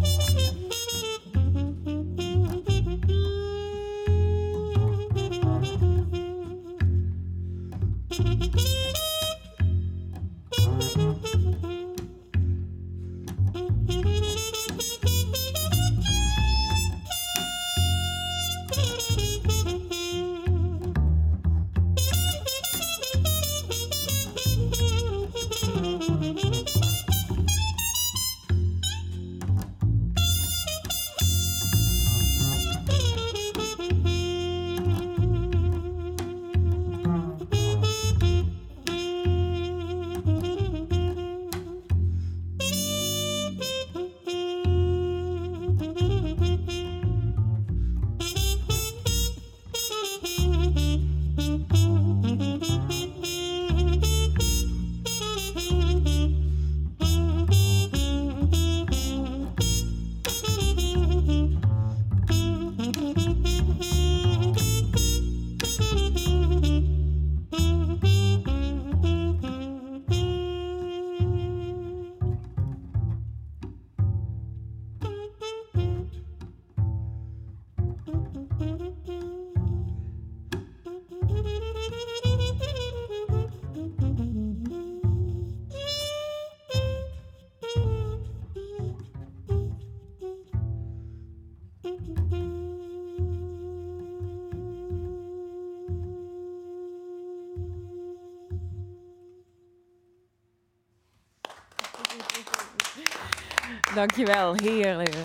Hehehehe Dankjewel, heerlijk.